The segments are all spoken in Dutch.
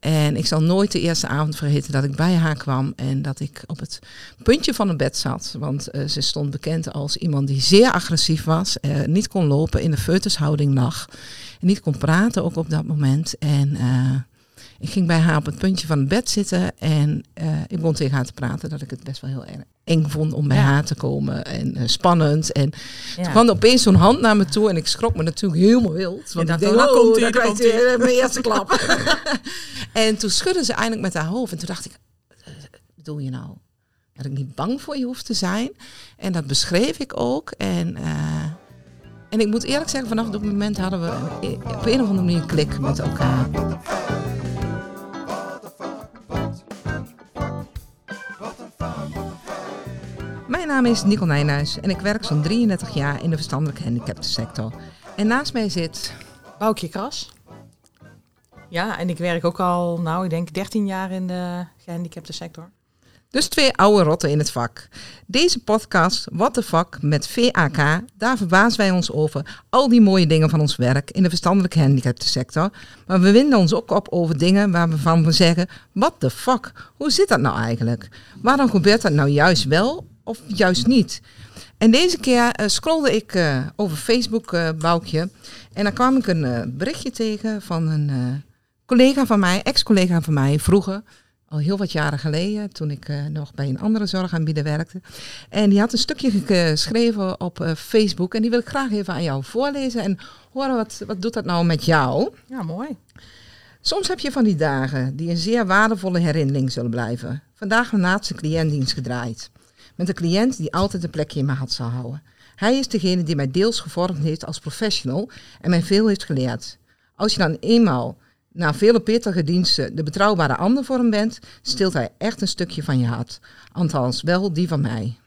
En ik zal nooit de eerste avond vergeten dat ik bij haar kwam en dat ik op het puntje van het bed zat. Want eh, ze stond bekend als iemand die zeer agressief was, uh, niet kon lopen, in de feutushouding lag. Niet kon praten ook op dat moment. En uh, ik ging bij haar op het puntje van het bed zitten en ik begon tegen haar te praten dat ik het best wel heel erg eng vond om bij ja. haar te komen. En uh, spannend. En ja. toen kwam er opeens zo'n hand naar me toe. En ik schrok me natuurlijk helemaal wild. Want ik dacht, oh, komt hij, daar krijgt hij mijn eerste klap. en toen schudde ze eindelijk met haar hoofd. En toen dacht ik, bedoel je nou? Dat ik niet bang voor je hoef te zijn. En dat beschreef ik ook. En, uh, en ik moet eerlijk zeggen, vanaf dat moment hadden we op een of andere manier een klik met elkaar. Naam is Nicole Nijnhuis en ik werk zo'n 33 jaar in de verstandelijke gehandicaptensector. En naast mij zit... Boukje Kras. Ja, en ik werk ook al, nou, ik denk 13 jaar in de gehandicaptensector. Dus twee oude rotten in het vak. Deze podcast, What the Fuck, met VAK, daar verbazen wij ons over al die mooie dingen van ons werk in de verstandelijke gehandicaptensector. Maar we winden ons ook op over dingen waarvan we zeggen, what the fuck, hoe zit dat nou eigenlijk? Waarom gebeurt dat nou juist wel of juist niet. En deze keer uh, scrolde ik uh, over Facebook, uh, Boukje. En dan kwam ik een berichtje tegen van een collega van mij, ex-collega van mij, vroeger. Al heel wat jaren geleden, toen ik nog bij een andere zorgaanbieder werkte. En die had een stukje geschreven op Facebook. En die wil ik graag even aan jou voorlezen. En horen, wat, wat doet dat nou met jou? Ja, mooi. Soms heb je van die dagen die een zeer waardevolle herinnering zullen blijven. Vandaag mijn laatste cliëntdienst gedraaid met een cliënt die altijd een plekje in mijn hart zal houden. Hij is degene die mij deels gevormd heeft als professional en mij veel heeft geleerd. Als je dan eenmaal na vele pittige diensten de betrouwbare ander voor hem bent, stilt hij echt een stukje van je hart. Althans, wel die van mij.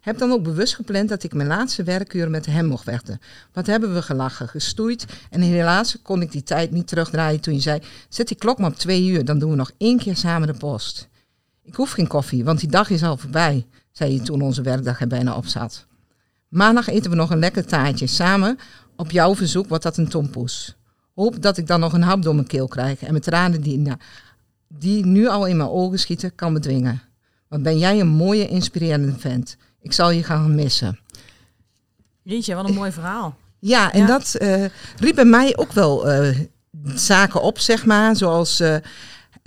Heb dan ook bewust gepland dat ik mijn laatste werkuren met hem mocht vechten. Wat hebben we gelachen, gestoeid en helaas kon ik die tijd niet terugdraaien toen je zei, zet die klok maar op twee uur, dan doen we nog één keer samen de post. Ik hoef geen koffie, want die dag is al voorbij zei je toen onze werkdag er bijna op zat. Maandag eten we nog een lekker taartje. Samen, op jouw verzoek, wordt dat een tompoes. Hoop dat ik dan nog een hap door mijn keel krijg en mijn tranen die, die nu al in mijn ogen schieten, kan bedwingen. Want ben jij een mooie, inspirerende vent. Ik zal je gaan missen. Jeetje, wat een mooi verhaal. Ja, en dat uh, riep bij mij ook wel uh, zaken op, zeg maar. Zoals uh,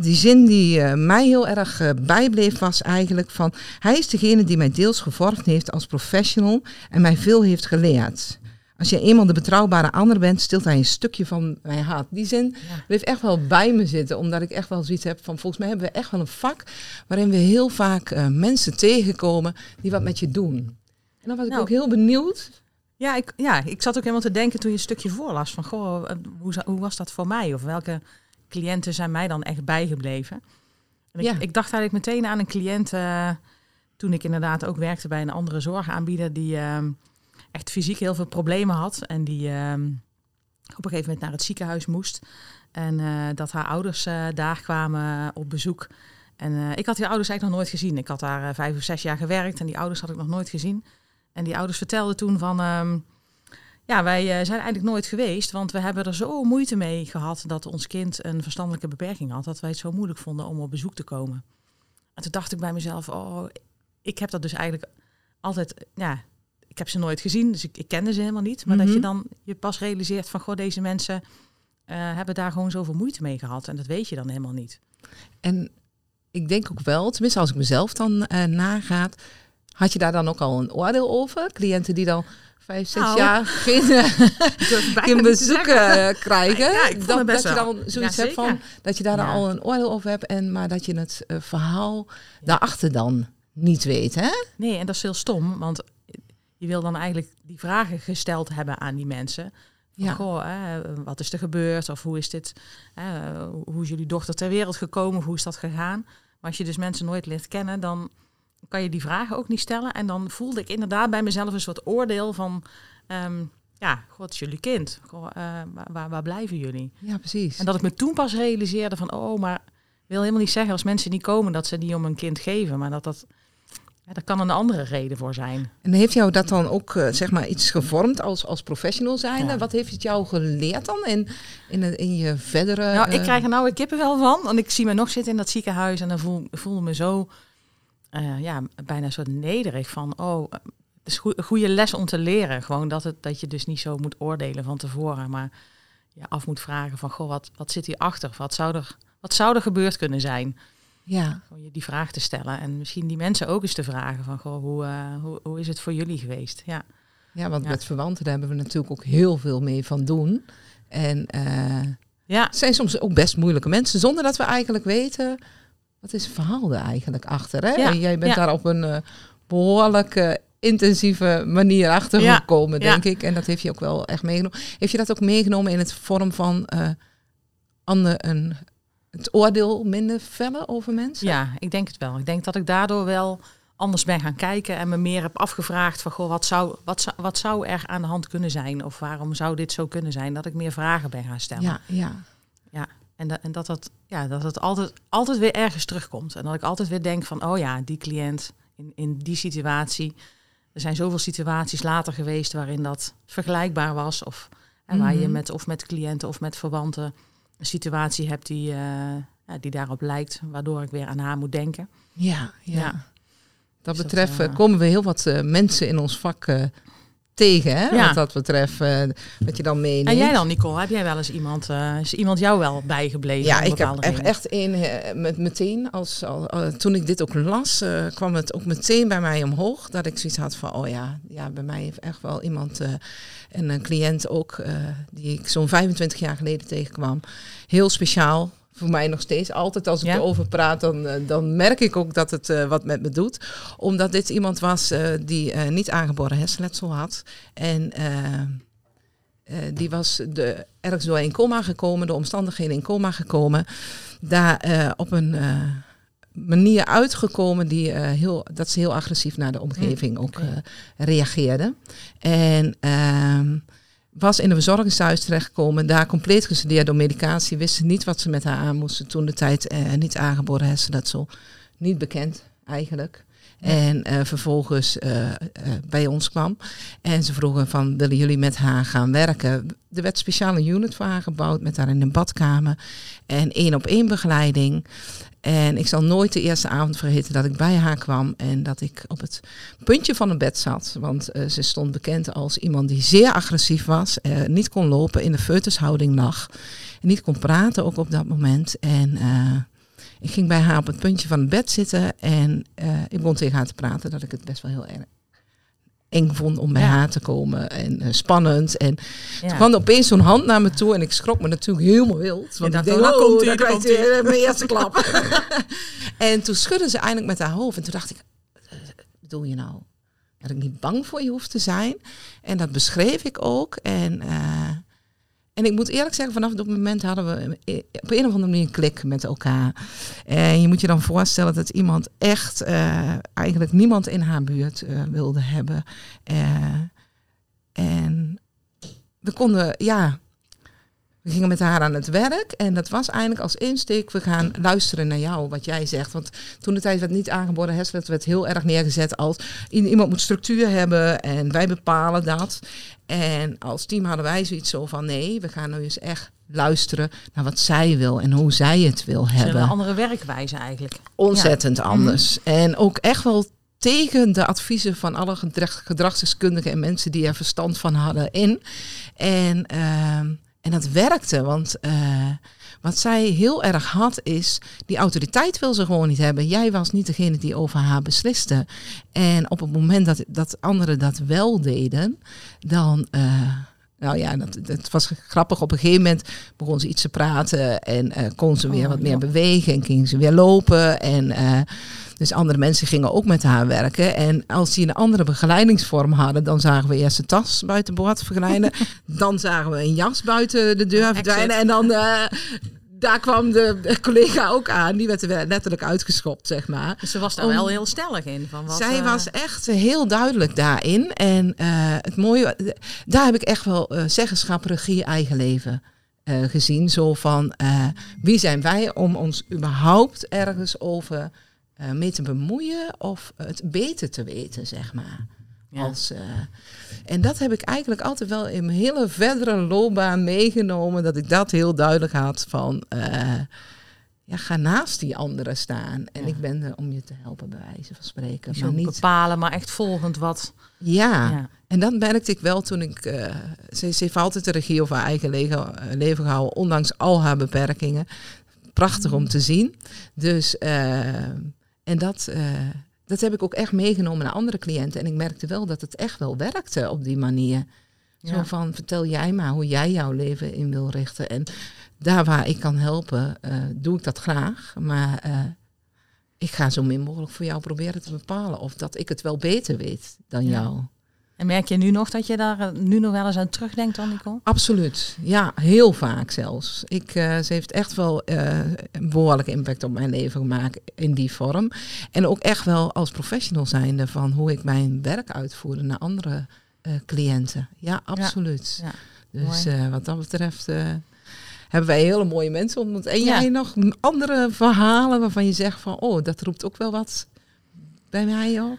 die zin die uh, mij heel erg uh, bijbleef was eigenlijk van... Hij is degene die mij deels gevormd heeft als professional en mij veel heeft geleerd. Als je eenmaal de betrouwbare ander bent, stilt hij een stukje van mijn hart. Die zin ja. bleef echt wel bij me zitten, omdat ik echt wel zoiets heb van... Volgens mij hebben we echt wel een vak waarin we heel vaak uh, mensen tegenkomen die wat met je doen. En dan was ik nou, ook heel benieuwd... Ja ik, ja, ik zat ook helemaal te denken toen je een stukje voorlas van... Goh, hoe, hoe was dat voor mij? Of welke cliënten zijn mij dan echt bijgebleven. En ik, ik, dacht eigenlijk meteen aan een cliënt uh, toen ik inderdaad ook werkte bij een andere zorgaanbieder die uh, echt fysiek heel veel problemen had en die uh, op een gegeven moment naar het ziekenhuis moest. En uh, dat haar ouders daar kwamen op bezoek. En ik had die ouders eigenlijk nog nooit gezien. Ik had daar vijf of zes jaar gewerkt en die ouders had ik nog nooit gezien. En die ouders vertelden toen van ehm, ja, wij eh, zijn eigenlijk nooit geweest, want we hebben er zo moeite mee gehad dat ons kind een verstandelijke beperking had, dat wij het zo moeilijk vonden om op bezoek te komen. En toen dacht ik bij mezelf, oh, ik heb dat dus eigenlijk altijd, ja, ik heb ze nooit gezien, dus ik, ik kende ze helemaal niet. Maar dat je mhm. dan je pas realiseert van, goh, deze mensen uh, hebben daar gewoon zoveel moeite mee gehad. En dat weet je dan helemaal niet. En ik denk ook wel, tenminste als ik mezelf dan uh, nagaat, had je daar dan ook al een oordeel over? Cliënten die dan vijf, zes nou, jaar geen, geen bezoeken krijgen. Ja, ik dat, dat je dan zoiets ja, hebt van dat je daar ja. al een oordeel over hebt en maar dat je het uh, verhaal daarachter dan niet weet, hè? Nee, en dat is heel stom, want je wil dan eigenlijk die vragen gesteld hebben aan die mensen. Van, ja. Goh, hè, wat is er gebeurd? Of hoe is dit? Hè, hoe is jullie dochter ter wereld gekomen? Hoe is dat gegaan? Maar als je dus mensen nooit leert kennen, dan kan je die vragen ook niet stellen. En dan voelde ik inderdaad bij mezelf een soort oordeel van... Um, ja, god is jullie kind. Goh, uh, waar, waar blijven jullie? Ja, precies. En dat ik me toen pas realiseerde van... oh, maar wil helemaal niet zeggen als mensen niet komen... dat ze die om een kind geven. Maar dat dat Ja, daar kan een andere reden voor zijn. En heeft jou dat dan ook uh, zeg maar iets gevormd als, als professional zijnde? Wat heeft het jou geleerd dan in, in, in je verdere... Nou, ik krijg er nou een kippen van. Want ik zie me nog zitten in dat ziekenhuis en dan voel, voel me zo uh, ja, bijna zo nederig van... Oh, het is een goede les om te leren. Gewoon dat, het, dat je dus niet zo moet oordelen van tevoren. Maar je af moet vragen van, goh, wat, wat zit hierachter? Wat zou er, wat zou er gebeurd kunnen zijn? Ja. Om je die vraag te stellen. En misschien die mensen ook eens te vragen van, goh, hoe, uh, hoe, hoe is het voor jullie geweest? Ja, ja want met verwanten daar hebben we natuurlijk ook heel veel mee van doen. En uh, ja. het zijn soms ook best moeilijke mensen, zonder dat we eigenlijk weten... Wat is het verhaal er eigenlijk achter? Hè? Ja. En jij bent daar op een uh, behoorlijk intensieve manier achter gekomen, denk ik. En dat heeft je ook wel echt meegenomen. Heeft je dat ook meegenomen in het vorm van uh, ander, een, het oordeel minder vellen over mensen? Ja, ik denk het wel. Ik denk dat ik daardoor wel anders ben gaan kijken en me meer heb afgevraagd van goh, wat zou, wat, zou, wat zou er aan de hand kunnen zijn? Of waarom zou dit zo kunnen zijn? Dat ik meer vragen ben gaan stellen. Ja, ja. ja. En, dat, en dat, dat, ja, dat het altijd, altijd weer ergens terugkomt. En dat ik altijd weer denk van, oh ja, die cliënt in, in die situatie, er zijn zoveel situaties later geweest waarin dat vergelijkbaar was. Of en waar je mhm. met, of met cliënten of met verwanten een situatie hebt die, uh, ja, die daarop lijkt, waardoor ik weer aan haar moet denken. Ja, ja. Dat dus betreft dat, uh, komen we heel wat uh, mensen in ons vak tegen, hè? Ja. Wat dat betreft, uh, wat je dan meeneemt. En jij dan, Nicole? Heb jij wel eens iemand, uh, is iemand jou wel bijgebleven? Ja, ik heb echt, echt een, uh, met, meteen, als, al, toen ik dit ook las, kwam het ook meteen bij mij omhoog. Dat ik zoiets had van, oh ja, ja bij mij heeft echt wel iemand, en een cliënt ook, die ik zo'n 25 jaar geleden tegenkwam. Heel speciaal, voor mij nog steeds. Altijd als ik erover praat, dan, eh, dan merk ik ook dat het uh, wat met me doet. Omdat dit iemand was uh, die uh, niet aangeboren hersenletsel had. En die was de, ergens door in coma gekomen, de omstandigheden in coma gekomen. Daar op een manier uitgekomen die, heel, dat ze heel agressief naar de omgeving mm, ook reageerde. En ehm, was in een verzorgingshuis terechtgekomen, daar compleet gestudeerd door medicatie, wisten niet wat ze met haar aan moesten toen de tijd eh, niet aangeboren hersenletsel. Niet bekend eigenlijk. En uh, vervolgens uh, bij ons kwam. En ze vroegen van, willen jullie met haar gaan werken? Er werd speciaal een unit voor haar gebouwd met haar in een badkamer. En één op één begeleiding. En ik zal nooit de eerste avond vergeten dat ik bij haar kwam en dat ik op het puntje van een bed zat. Want ze stond bekend als iemand die zeer agressief was, uh, niet kon lopen, in de foetushouding lag. Niet kon praten ook op dat moment. En ik ging bij haar op het puntje van het bed zitten en ik begon tegen haar te praten dat ik het best wel heel erg eng vond om bij haar te komen. En uh, spannend. En ja. toen kwam er opeens zo'n hand naar me toe. En ik schrok me natuurlijk helemaal wild. Want ik dacht, oh, komt hij, daar komt mijn eerste klap. en toen schudde ze eindelijk met haar hoofd. En toen dacht ik, bedoel je nou dat ik niet bang voor je hoef te zijn? En dat beschreef ik ook. En... Uh, en ik moet eerlijk zeggen, vanaf dat moment hadden we op een of andere manier een klik met elkaar. En je moet je dan voorstellen dat iemand echt uh, eigenlijk niemand in haar buurt uh, wilde hebben. En we konden, ja, we gingen met haar aan het werk en dat was eigenlijk als insteek, we gaan luisteren naar jou, wat jij zegt. Want toen de tijd werd niet aangeboren hersenletsel, werd heel erg neergezet als iemand moet structuur hebben en wij bepalen dat. En als team hadden wij zoiets zo van nee, we gaan nu eens echt luisteren naar wat zij wil en hoe zij het wil hebben. Een andere werkwijze eigenlijk. Ontzettend anders. Mhm. En ook echt wel tegen de adviezen van alle gedragsdeskundigen en mensen die er verstand van hadden in. En uh, en dat werkte, want uh, wat zij heel erg had is, die autoriteit wil ze gewoon niet hebben. Jij was niet degene die over haar besliste. En op het moment dat, dat anderen dat wel deden, dan... Uh, nou ja, dat, dat was grappig. Op een gegeven moment begon ze iets te praten en uh, kon ze weer oh, wat meer bewegen en ging ze weer lopen. En dus andere mensen gingen ook met haar werken. En als die een andere begeleidingsvorm hadden, dan zagen we eerst de tas buiten boord verglijden. dan zagen we een jas buiten de deur verdwijnen. En dan uh, daar kwam de, collega ook aan. Die werd er letterlijk uitgeschopt, zeg maar. Dus ze was daar wel heel stellig in. Van wat, zij uh... was echt heel duidelijk daarin. En uh, het mooie, daar heb ik echt wel uh, zeggenschap, regie, eigen leven gezien. Zo van, wie zijn wij om ons überhaupt ergens over uh, mee te bemoeien of het beter te weten, zeg maar. Als, uh, en dat heb ik eigenlijk altijd wel in mijn hele verdere loopbaan meegenomen, dat ik dat heel duidelijk had van, uh, ja, ga naast die anderen staan. En ik ben er om je te helpen, bij wijze van spreken. Dus maar niet bepalen, maar echt volgend wat. Ja, ja. en dat merkte ik wel toen ik. Uh, ze, ze, heeft altijd de regie over haar eigen leven, leven gehouden, ondanks al haar beperkingen. Prachtig om te zien. Dus, en dat dat heb ik ook echt meegenomen naar andere cliënten. En ik merkte wel dat het echt wel werkte op die manier. Zo van, vertel jij maar hoe jij jouw leven in wil richten. En daar waar ik kan helpen, uh, doe ik dat graag. Maar uh, ik ga zo min mogelijk voor jou proberen te bepalen of dat ik het wel beter weet dan ja. jou. En merk je nu nog dat je daar nu nog wel eens aan terugdenkt, dan, Nicole? Absoluut. Ja, heel vaak zelfs. Ik, uh, ze heeft echt wel uh, een behoorlijke impact op mijn leven gemaakt in die vorm. En ook echt wel als professional zijnde van hoe ik mijn werk uitvoerde naar andere uh, cliënten. Ja, absoluut. Ja, ja. Dus wat dat betreft hebben wij hele mooie mensen ontmoet. En jij nog andere verhalen waarvan je zegt van, oh, dat roept ook wel wat bij mij op?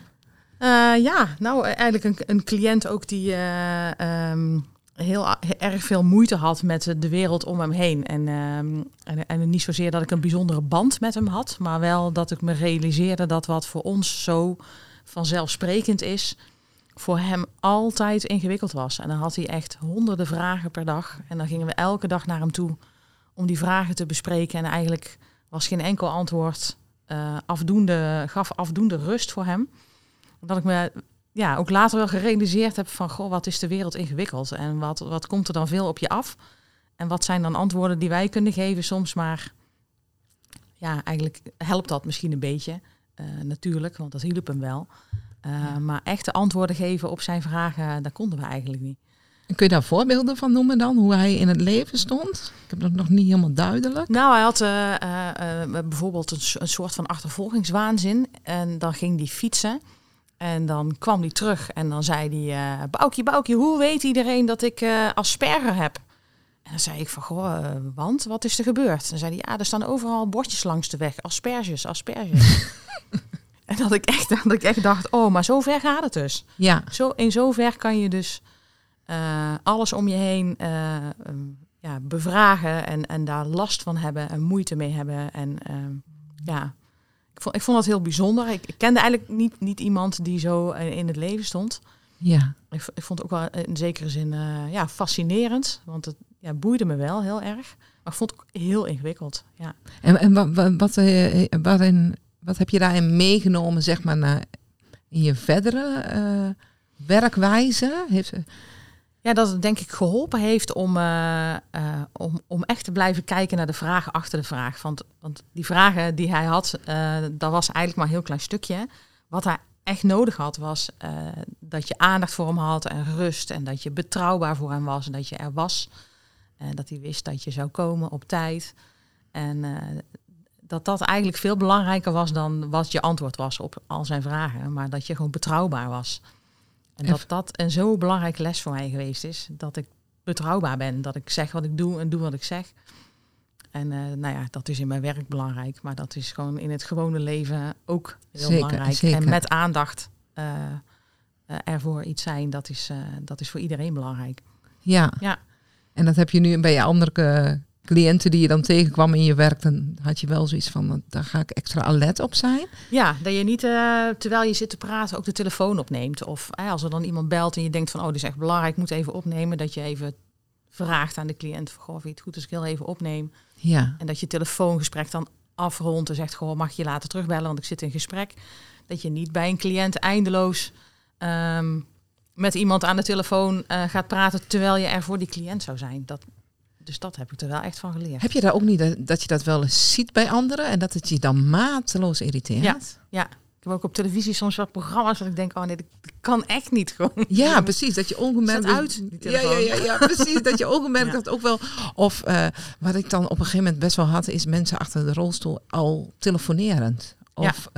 Uh, ja, nou eigenlijk een, een cliënt ook die uh, um, heel erg veel moeite had met de wereld om hem heen. En, um, en, en, niet zozeer dat ik een bijzondere band met hem had, maar wel dat ik me realiseerde dat wat voor ons zo vanzelfsprekend is, voor hem altijd ingewikkeld was. En dan had hij echt honderden vragen per dag. En dan gingen we elke dag naar hem toe om die vragen te bespreken. En eigenlijk was geen enkel antwoord uh, afdoende, gaf afdoende rust voor hem dat ik me ja, ook later wel gerealiseerd heb van, goh, wat is de wereld ingewikkeld? En wat, wat komt er dan veel op je af? En wat zijn dan antwoorden die wij kunnen geven soms? Maar ja, eigenlijk helpt dat misschien een beetje, uh, natuurlijk, want dat hielp hem wel. Uh, Maar echte antwoorden geven op zijn vragen, dat konden we eigenlijk niet. Kun je daar voorbeelden van noemen dan, hoe hij in het leven stond? Ik heb dat nog niet helemaal duidelijk. Nou, hij had uh, bijvoorbeeld een, een, soort van achtervolgingswaanzin. En dan ging hij fietsen. En dan kwam hij terug en dan zei hij, uh, Boukje, Boukje, hoe weet iedereen dat ik uh, asperger heb? En dan zei ik van, goh, uh, want wat is er gebeurd? En dan zei hij, ja, er staan overal bordjes langs de weg, asperges, asperges. en dat ik, echt, dat ik echt dacht, oh, maar zo ver gaat het dus. Ja. Zo, in zover kan je dus alles om je heen um, ja, bevragen en, en daar last van hebben en moeite mee hebben. En ehm, ja, ik vond, ik vond dat heel bijzonder. Ik, ik kende eigenlijk niet, niet iemand die zo eh, in het leven stond. Ja. Ik, ik vond het ook wel in zekere zin uh, ja, fascinerend. Want het ja, boeide me wel heel erg. Maar ik vond het ook heel ingewikkeld. Ja. En, en wat, wat, wat, uh, waarin, wat heb je daarin meegenomen, zeg maar, naar, in je verdere uh, werkwijze? Heeft, ja, dat het denk ik geholpen heeft om, uh, uh, om, om echt te blijven kijken naar de vragen achter de vraag. Want, want die vragen die hij had, uh, dat was eigenlijk maar een heel klein stukje. Wat hij echt nodig had, was dat je aandacht voor hem had en rust. En dat je betrouwbaar voor hem was en dat je er was. En dat hij wist dat je zou komen op tijd. En dat dat eigenlijk veel belangrijker was dan wat je antwoord was op al zijn vragen. Maar dat je gewoon betrouwbaar was. En dat dat een zo belangrijke les voor mij geweest is. Dat ik betrouwbaar ben. Dat ik zeg wat ik doe en doe wat ik zeg. En uh, nou ja, dat is in mijn werk belangrijk. Maar dat is gewoon in het gewone leven ook heel zeker, belangrijk. Zeker. En met aandacht uh, uh, ervoor iets zijn, dat is, dat is voor iedereen belangrijk. Ja. ja. En dat heb je nu bij je andere cliënten die je dan tegenkwam in je werk, dan had je wel zoiets van, daar ga ik extra alert op zijn. Ja, dat je niet uh, terwijl je zit te praten ook de telefoon opneemt. Of uh, als er dan iemand belt en je denkt van, oh, dit is echt belangrijk, ik moet even opnemen. Dat je even vraagt aan de cliënt, goh, vind je het goed als ik heel even opneem? Ja. En dat je telefoongesprek dan afrondt en zegt, goh, mag je later terugbellen, want ik zit in gesprek. Dat je niet bij een cliënt eindeloos um, met iemand aan de telefoon uh, gaat praten terwijl je er voor die cliënt zou zijn. Dat, dus dat heb ik er wel echt van geleerd. Heb je daar ook niet dat, je dat wel eens ziet bij anderen en dat het je dan mateloos irriteert? Ja, ja. Ik heb ook op televisie soms wat programma's dat ik denk, oh nee, dat kan echt niet gewoon. Ja, precies. Dat je ongemerkt uit. Ja, ja, ja, ja, precies. dat je ongemerkt dat ook wel. Of uh, wat ik dan op een gegeven moment best wel had, is mensen achter de rolstoel al telefonerend Of,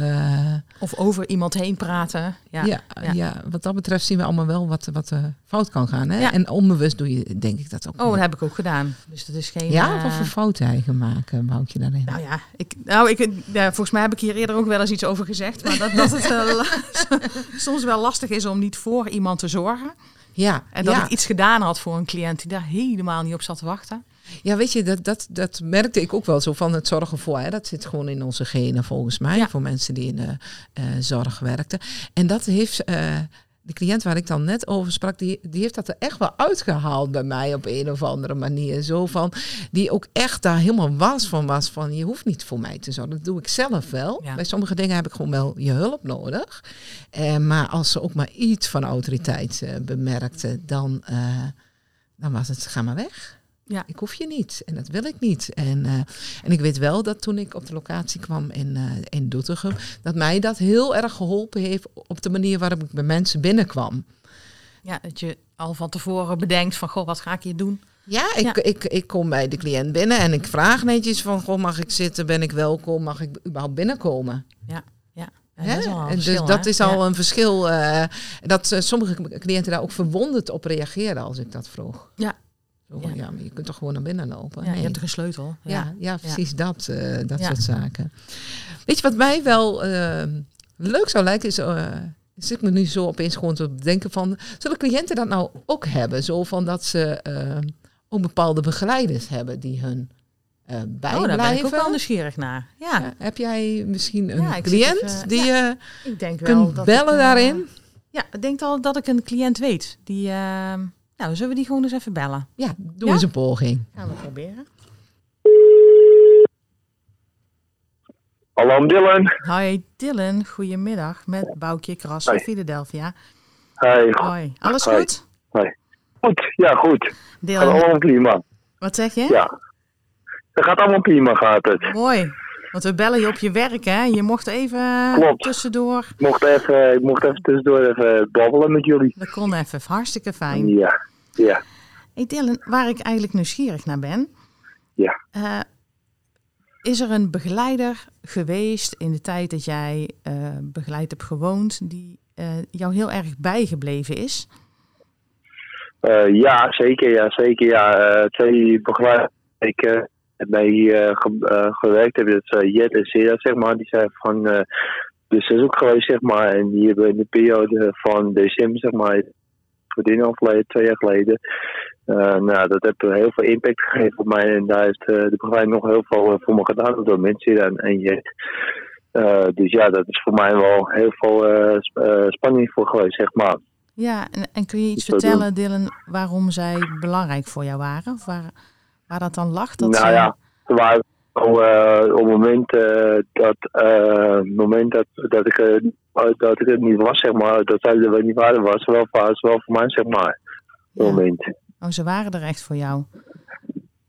of over iemand heen praten. Ja. Ja, ja. wat dat betreft zien we allemaal wel wat, wat fout kan gaan. Hè? En onbewust doe je denk ik dat ook. Oh, dat heb ik ook gedaan. Dus dat is geen. Ja, wat voor fouten eigen maken, Boukje daarin? Nou ja, ik, nou, ik, ja, volgens mij heb ik hier eerder ook wel eens iets over gezegd. Maar dat, dat het soms wel lastig is om niet voor iemand te zorgen. Ja, en dat ja. ik iets gedaan had voor een cliënt die daar helemaal niet op zat te wachten. Ja, weet je, dat, dat, dat merkte ik ook wel zo van het zorgen voor. Hè. Dat zit gewoon in onze genen volgens mij, voor mensen die in de uh, zorg werkten. En dat heeft uh, de cliënt waar ik dan net over sprak, die, die heeft dat er echt wel uitgehaald bij mij op een of andere manier. Zo van, die ook echt daar helemaal was van was van, je hoeft niet voor mij te zorgen. Dat doe ik zelf wel. Ja. Bij sommige dingen heb ik gewoon wel je hulp nodig. Uh, maar als ze ook maar iets van autoriteit bemerkte, dan, dan was het, ga maar weg. Ja. Ik hoef je niet en dat wil ik niet. En, uh, en ik weet wel dat toen ik op de locatie kwam in, uh, in Doetinchem, dat mij dat heel erg geholpen heeft op de manier waarop ik bij mensen binnenkwam. Ja, dat je al van tevoren bedenkt van, goh, wat ga ik hier doen? Ja, ik, ja. Ik, ik kom bij de cliënt binnen en ik vraag netjes van, goh, mag ik zitten? Ben ik welkom? Mag ik überhaupt binnenkomen? Ja, ja. En dat is al een verschil, dus dat is al ja. een verschil. Uh, dat sommige cliënten daar ook verwonderd op reageren als ik dat vroeg. Ja, ja. ja. maar je kunt toch gewoon naar binnen lopen. Ja, nee. je hebt toch een sleutel. Ja, ja, ja precies dat, uh, dat soort zaken. Weet je wat mij wel uh, leuk zou lijken is... Uh, zit me nu zo opeens gewoon te denken van... Zullen cliënten dat nou ook hebben? Zo van dat ze ook bepaalde begeleiders hebben die hun bijblijven. Oh, daar ben ik ook wel nieuwsgierig naar. Ja. heb jij misschien een cliënt even, die je ik denk kunt wel bellen ik, daarin? Ja, ik denk al dat ik een cliënt weet. Die... Nou, zullen we die gewoon eens even bellen? Ja, doe ja? eens een poging. Gaan we proberen. Hallo Dylan. Hoi Dylan, goedemiddag. Met Boukje Kras van Philadelphia. Hoi. Hoi. Alles goed? Hoi. Goed, ja goed. Dylan. Gaat allemaal prima. Wat zeg je? Ja. Het gaat allemaal prima, gaat het. Mooi. Want we bellen je op je werk, hè? Je mocht even Klopt. tussendoor. Ik mocht, even, ik mocht even tussendoor even babbelen met jullie. Dat kon even. Hartstikke fijn. Ja, ja. Hey Dylan, waar ik eigenlijk nieuwsgierig naar ben. Ja. Uh, is er een begeleider geweest in de tijd dat jij uh, begeleid hebt gewoond, die uh, jou heel erg bijgebleven is? ja, zeker. Ja, zeker. Ja, twee begeleiders. Ik mee uh, ge uh, gewerkt hebben. Dat is Jet en Sera, zeg maar. Die zijn van uh, de seizoen geweest, zeg maar. En die hebben in de periode van december, zeg maar, verdien overleden, twee jaar geleden. nou, dat heeft heel veel impact gegeven op mij. En daar heeft de begeleiding nog heel veel voor me gedaan door mensen en, en Jet. dus ja, dat is voor mij wel heel veel spanning voor geweest, zeg maar. Ja, en, en kun je iets dus vertellen, Dylan, waarom zij belangrijk voor jou waren? Of waar, waar dat dan lag? Dat nou ze... ja, er waren uh, op het moment, uh, dat, uh, moment dat, dat, ik, dat ik het niet was, zeg maar, dat zij er niet waren, was wel, was wel voor mij, zeg maar. Het moment. Oh, ze waren er echt voor jou?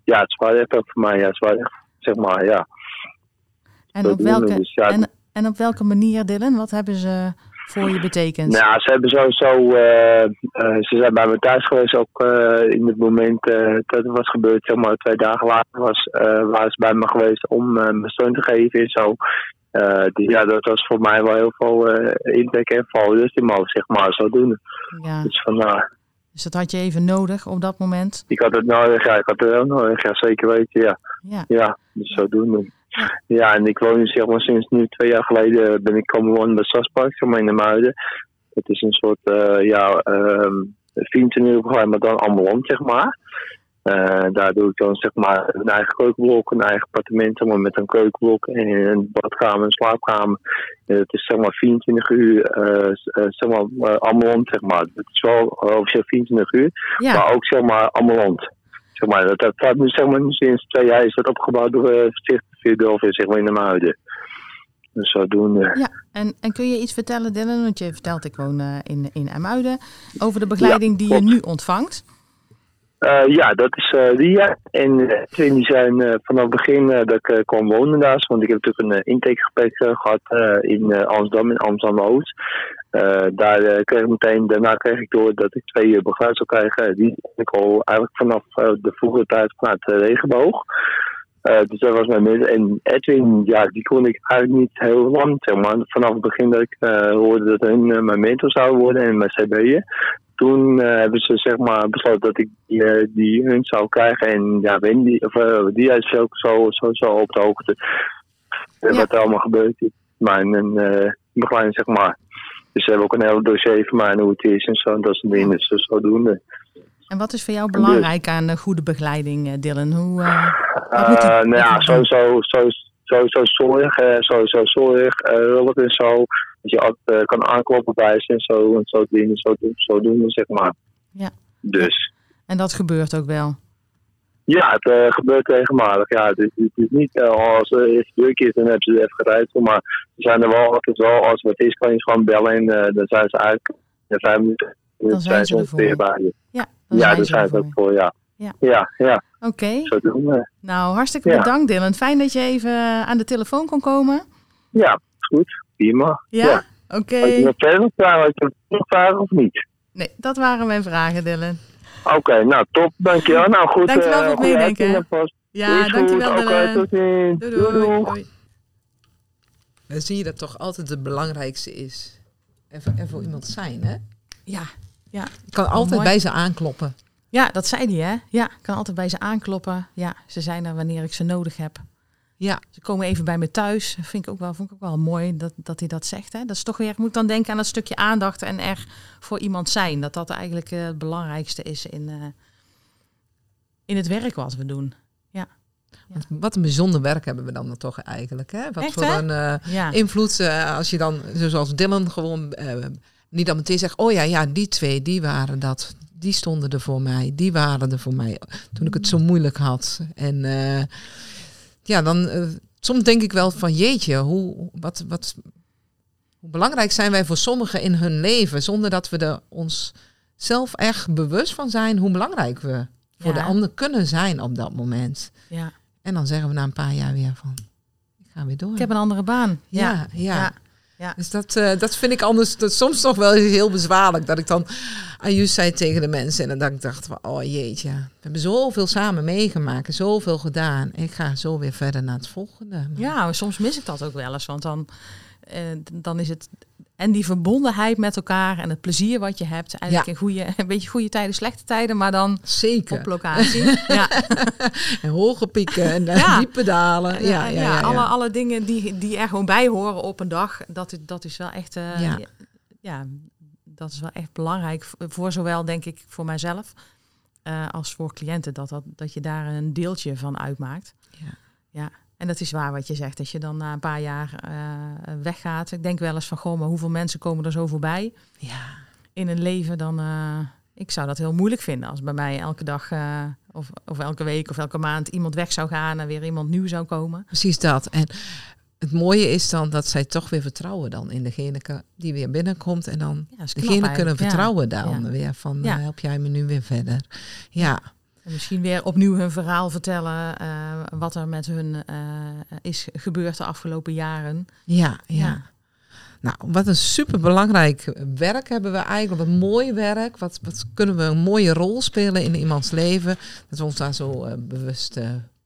Ja, het waren echt voor mij, ja, ze waren echt, zeg maar, ja. En op, welke, dus, ja, en, en op welke manier, Dylan? Wat hebben ze voor je betekent? Nou, ze hebben sowieso, uh, uh, ze zijn bij me thuis geweest ook uh, in het moment dat het was gebeurd, zeg maar twee dagen later was, waren ze bij me geweest om me steun te geven en zo. dus ja, dat was voor mij wel heel veel impact en val dus die mogen zeg maar zo doen. Ja. Dus vandaar. Dus dat had je even nodig op dat moment? Ik had het nodig, ja, ik had het wel nodig, ja, zeker weten, ja. Ja, ja dus zo doen. Ja. en ik woon nu zeg maar sinds nu twee jaar geleden ben ik komen wonen bij Saspark, zeg maar in de Muiden. Het is een soort, uh, ja, um, 24 uur begeleid, maar dan ambulant, zeg maar. Uh, daar doe ik dan zeg maar een eigen keukenblok, een eigen appartement zeg maar, met een keukenblok en een badkamer en slaapkamer. Het is zeg maar 24 uur, uh, zeg maar uh, ambulant, zeg maar. Het is wel officieel 24 uur, ja. maar ook zeg maar ambulant. Zeg maar, dat, dat, dat nu, zeg maar, sinds twee jaar is dat opgebouwd door uh, Sticht Philadelphia, zeg maar, in de Muiden. Dus zodoende. Ja, en, en kun je iets vertellen, Dylan, want je vertelt ik woon uh, in, in over de begeleiding ja, die je nu ontvangt? Uh, ja, dat is uh, Ria. En uh, die zijn vanaf het begin dat ik kwam wonen daar. Want ik heb natuurlijk een intakegesprek gehad in Amsterdam, in Amsterdam-Oost. Daar kreeg ik meteen, daarna kreeg ik door dat ik twee begeleiders zou krijgen. Die ik al eigenlijk vanaf de vroege tijd vanuit de regenboog. dus dat was mijn mis. En Edwin, ja, die kon ik eigenlijk niet heel lang, zeg maar. Vanaf het begin dat ik hoorde dat hun mijn mentor zou worden en mijn CB'en toen hebben ze zeg maar besloten dat ik die, die hun zou krijgen. En ja, Wendy, of, die is ook zo, zo, zo op de hoogte. Ja. Wat er allemaal gebeurd is. Mijn begeleiding, zeg maar. Dus ze hebben ook een hele dossier van mij en hoe het is en zo. En dat soort dingen. Dus zodoende. En wat is voor jou belangrijk aan de goede begeleiding, Dylan? Hoe, uh, nou ja, sowieso, sowieso zorg, sowieso zorg, hulp en zo. Dat je altijd kan aankloppen bij ze en zo. En zo dingen, zo, zo doen, zeg maar. Ja. Dus. En dat gebeurt ook wel? Ja, het uh, gebeurt regelmatig. Ja, het, is, het is niet uh, als er iets druk is, dan hebben ze even gereisd. Maar ze zijn er wel altijd wel, als het is, kan je gewoon bellen en uh, dan zijn ze eigenlijk in vijf minuten. Dan zijn ze ongeveer bij je. Ja, dan ja, zijn, zijn ze er voor, ja. Ja, ja. ja. Oké. Okay. We. Nou, hartstikke ja. bedankt Dylan. Fijn dat je even aan de telefoon kon komen. Ja, goed. Prima. Ja? ja. Oké. Okay. Had je nog verder vragen? Had je nog vragen of niet? Nee, dat waren mijn vragen, Dylan. Oké, okay, nou top, dankjewel. Nou goed. Dankjewel voor het uh, meedenken. Ja, dankjewel Oké, okay, tot ziens. Doei doei. doei, doei. Dan zie je dat toch altijd het belangrijkste is. En voor, en voor iemand zijn, hè? Ja, ja. Je kan altijd Mooi. bij ze aankloppen. Ja, dat zei hij, hè? Ja, ik kan altijd bij ze aankloppen. Ja, ze zijn er wanneer ik ze nodig heb. Ja. Ze komen even bij me thuis. Vind ik ook wel, vond ik ook wel mooi dat, dat hij dat zegt. Hè? Dat is toch weer, ik moet dan denken aan dat stukje aandacht en er voor iemand zijn. Dat dat eigenlijk uh, het belangrijkste is in, uh, in het werk wat we doen. Ja. ja. Wat een bijzonder werk hebben we dan toch eigenlijk. Hè? Wat Echt, voor hè? een uh, Ja. invloed, als je dan, zoals Dylan, gewoon niet dan meteen zegt, oh ja, ja, die twee, die waren dat. Die stonden er voor mij, die waren er voor mij toen ik het zo moeilijk had. En ja, dan uh, soms denk ik wel van jeetje, hoe, wat, wat, hoe belangrijk zijn wij voor sommigen in hun leven, zonder dat we er ons zelf echt bewust van zijn hoe belangrijk we voor Ja. de ander kunnen zijn op dat moment. Ja. En dan zeggen we na een paar jaar weer van, ik ga weer door. Ik heb een andere baan. Ja. ja, ja. Ja. Dus dat, uh, dat vind ik anders dat soms toch wel heel bezwaarlijk. Dat ik dan Ayus zei tegen de mensen. En dan dacht ik van, oh jeetje. We hebben zoveel samen meegemaakt. Zoveel gedaan. Ik ga zo weer verder naar het volgende. Ja, soms mis ik dat ook wel eens. Want dan, uh, dan is het... En die verbondenheid met elkaar en het plezier wat je hebt. Eigenlijk Ja. in goede, een beetje goede tijden, slechte tijden. Maar dan Zeker. op locatie. ja. En hoge pieken en uh, Ja. diepe dalen. Ja, ja, ja. ja, Alle, alle dingen die, die er gewoon bij horen op een dag. Dat, dat is wel echt... eh, Ja. dat is wel echt belangrijk. Voor zowel, denk ik, voor mijzelf... eh, als voor cliënten. Dat, dat, dat je daar een deeltje van uitmaakt. Ja. ja. En dat is waar wat je zegt. Als je dan na een paar jaar eh, weggaat. Ik denk wel eens van... Goh, maar hoeveel mensen komen er zo voorbij? ja. in een leven, dan. eh, ik zou dat heel moeilijk vinden als bij mij elke dag eh, of, of elke week of elke maand iemand weg zou gaan en weer iemand nieuw zou komen. Precies dat. En het mooie is dan dat zij toch weer vertrouwen dan in degene die weer binnenkomt. En dan Ja, dat degene kunnen. Ja. vertrouwen dan Ja. weer van help jij me nu weer verder. Ja, misschien weer opnieuw hun verhaal vertellen eh, wat er met hun eh, is gebeurd de afgelopen jaren. ja, ja. Ja. Nou, wat een superbelangrijk werk hebben we eigenlijk. Wat mooi werk. Wat, wat kunnen we een mooie rol spelen in iemands leven. Dat we ons daar zo eh, bewust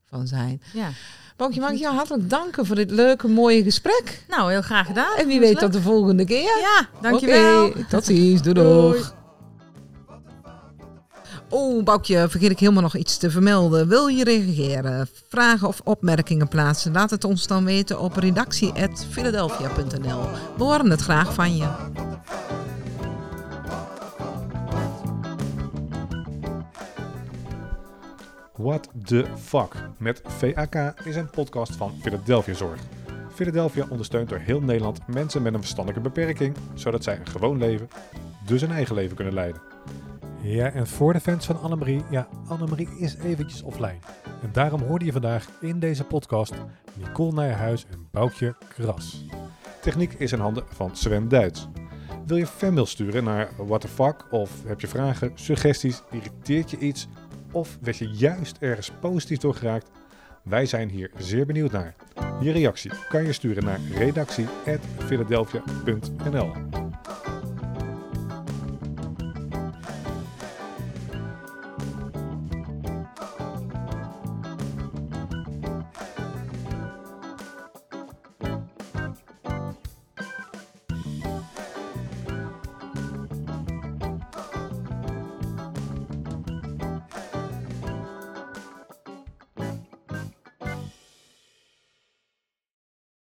van zijn. Ja. Boukje, mag ik jou hartelijk danken voor dit leuke, mooie gesprek. Nou, heel graag gedaan. En wie weet tot de volgende keer. Ja, dankjewel. Oké, tot ziens. Doei, Doei. Oh, Boukje, vergeet ik helemaal nog iets te vermelden. Wil je reageren, vragen of opmerkingen plaatsen? Laat het ons dan weten op redactie.philadelphia.nl. We horen het graag van je. What the fuck met VAK is een podcast van Philadelphia Zorg. Philadelphia ondersteunt door heel Nederland mensen met een verstandelijke beperking, zodat zij een gewoon leven, dus een eigen leven kunnen leiden. Ja, en voor de fans van Annemarie, ja, Annemarie is eventjes offline. En daarom hoorde je vandaag in deze podcast Nicole Nijenhuis en Boukje Kras. Techniek is in handen van Sven Duits. Wil je fanmail sturen naar what the fuck of heb je vragen, suggesties, irriteert je iets of werd je juist ergens positief door geraakt? Wij zijn hier zeer benieuwd naar. Je reactie kan je sturen naar redactie.philadelphia.nl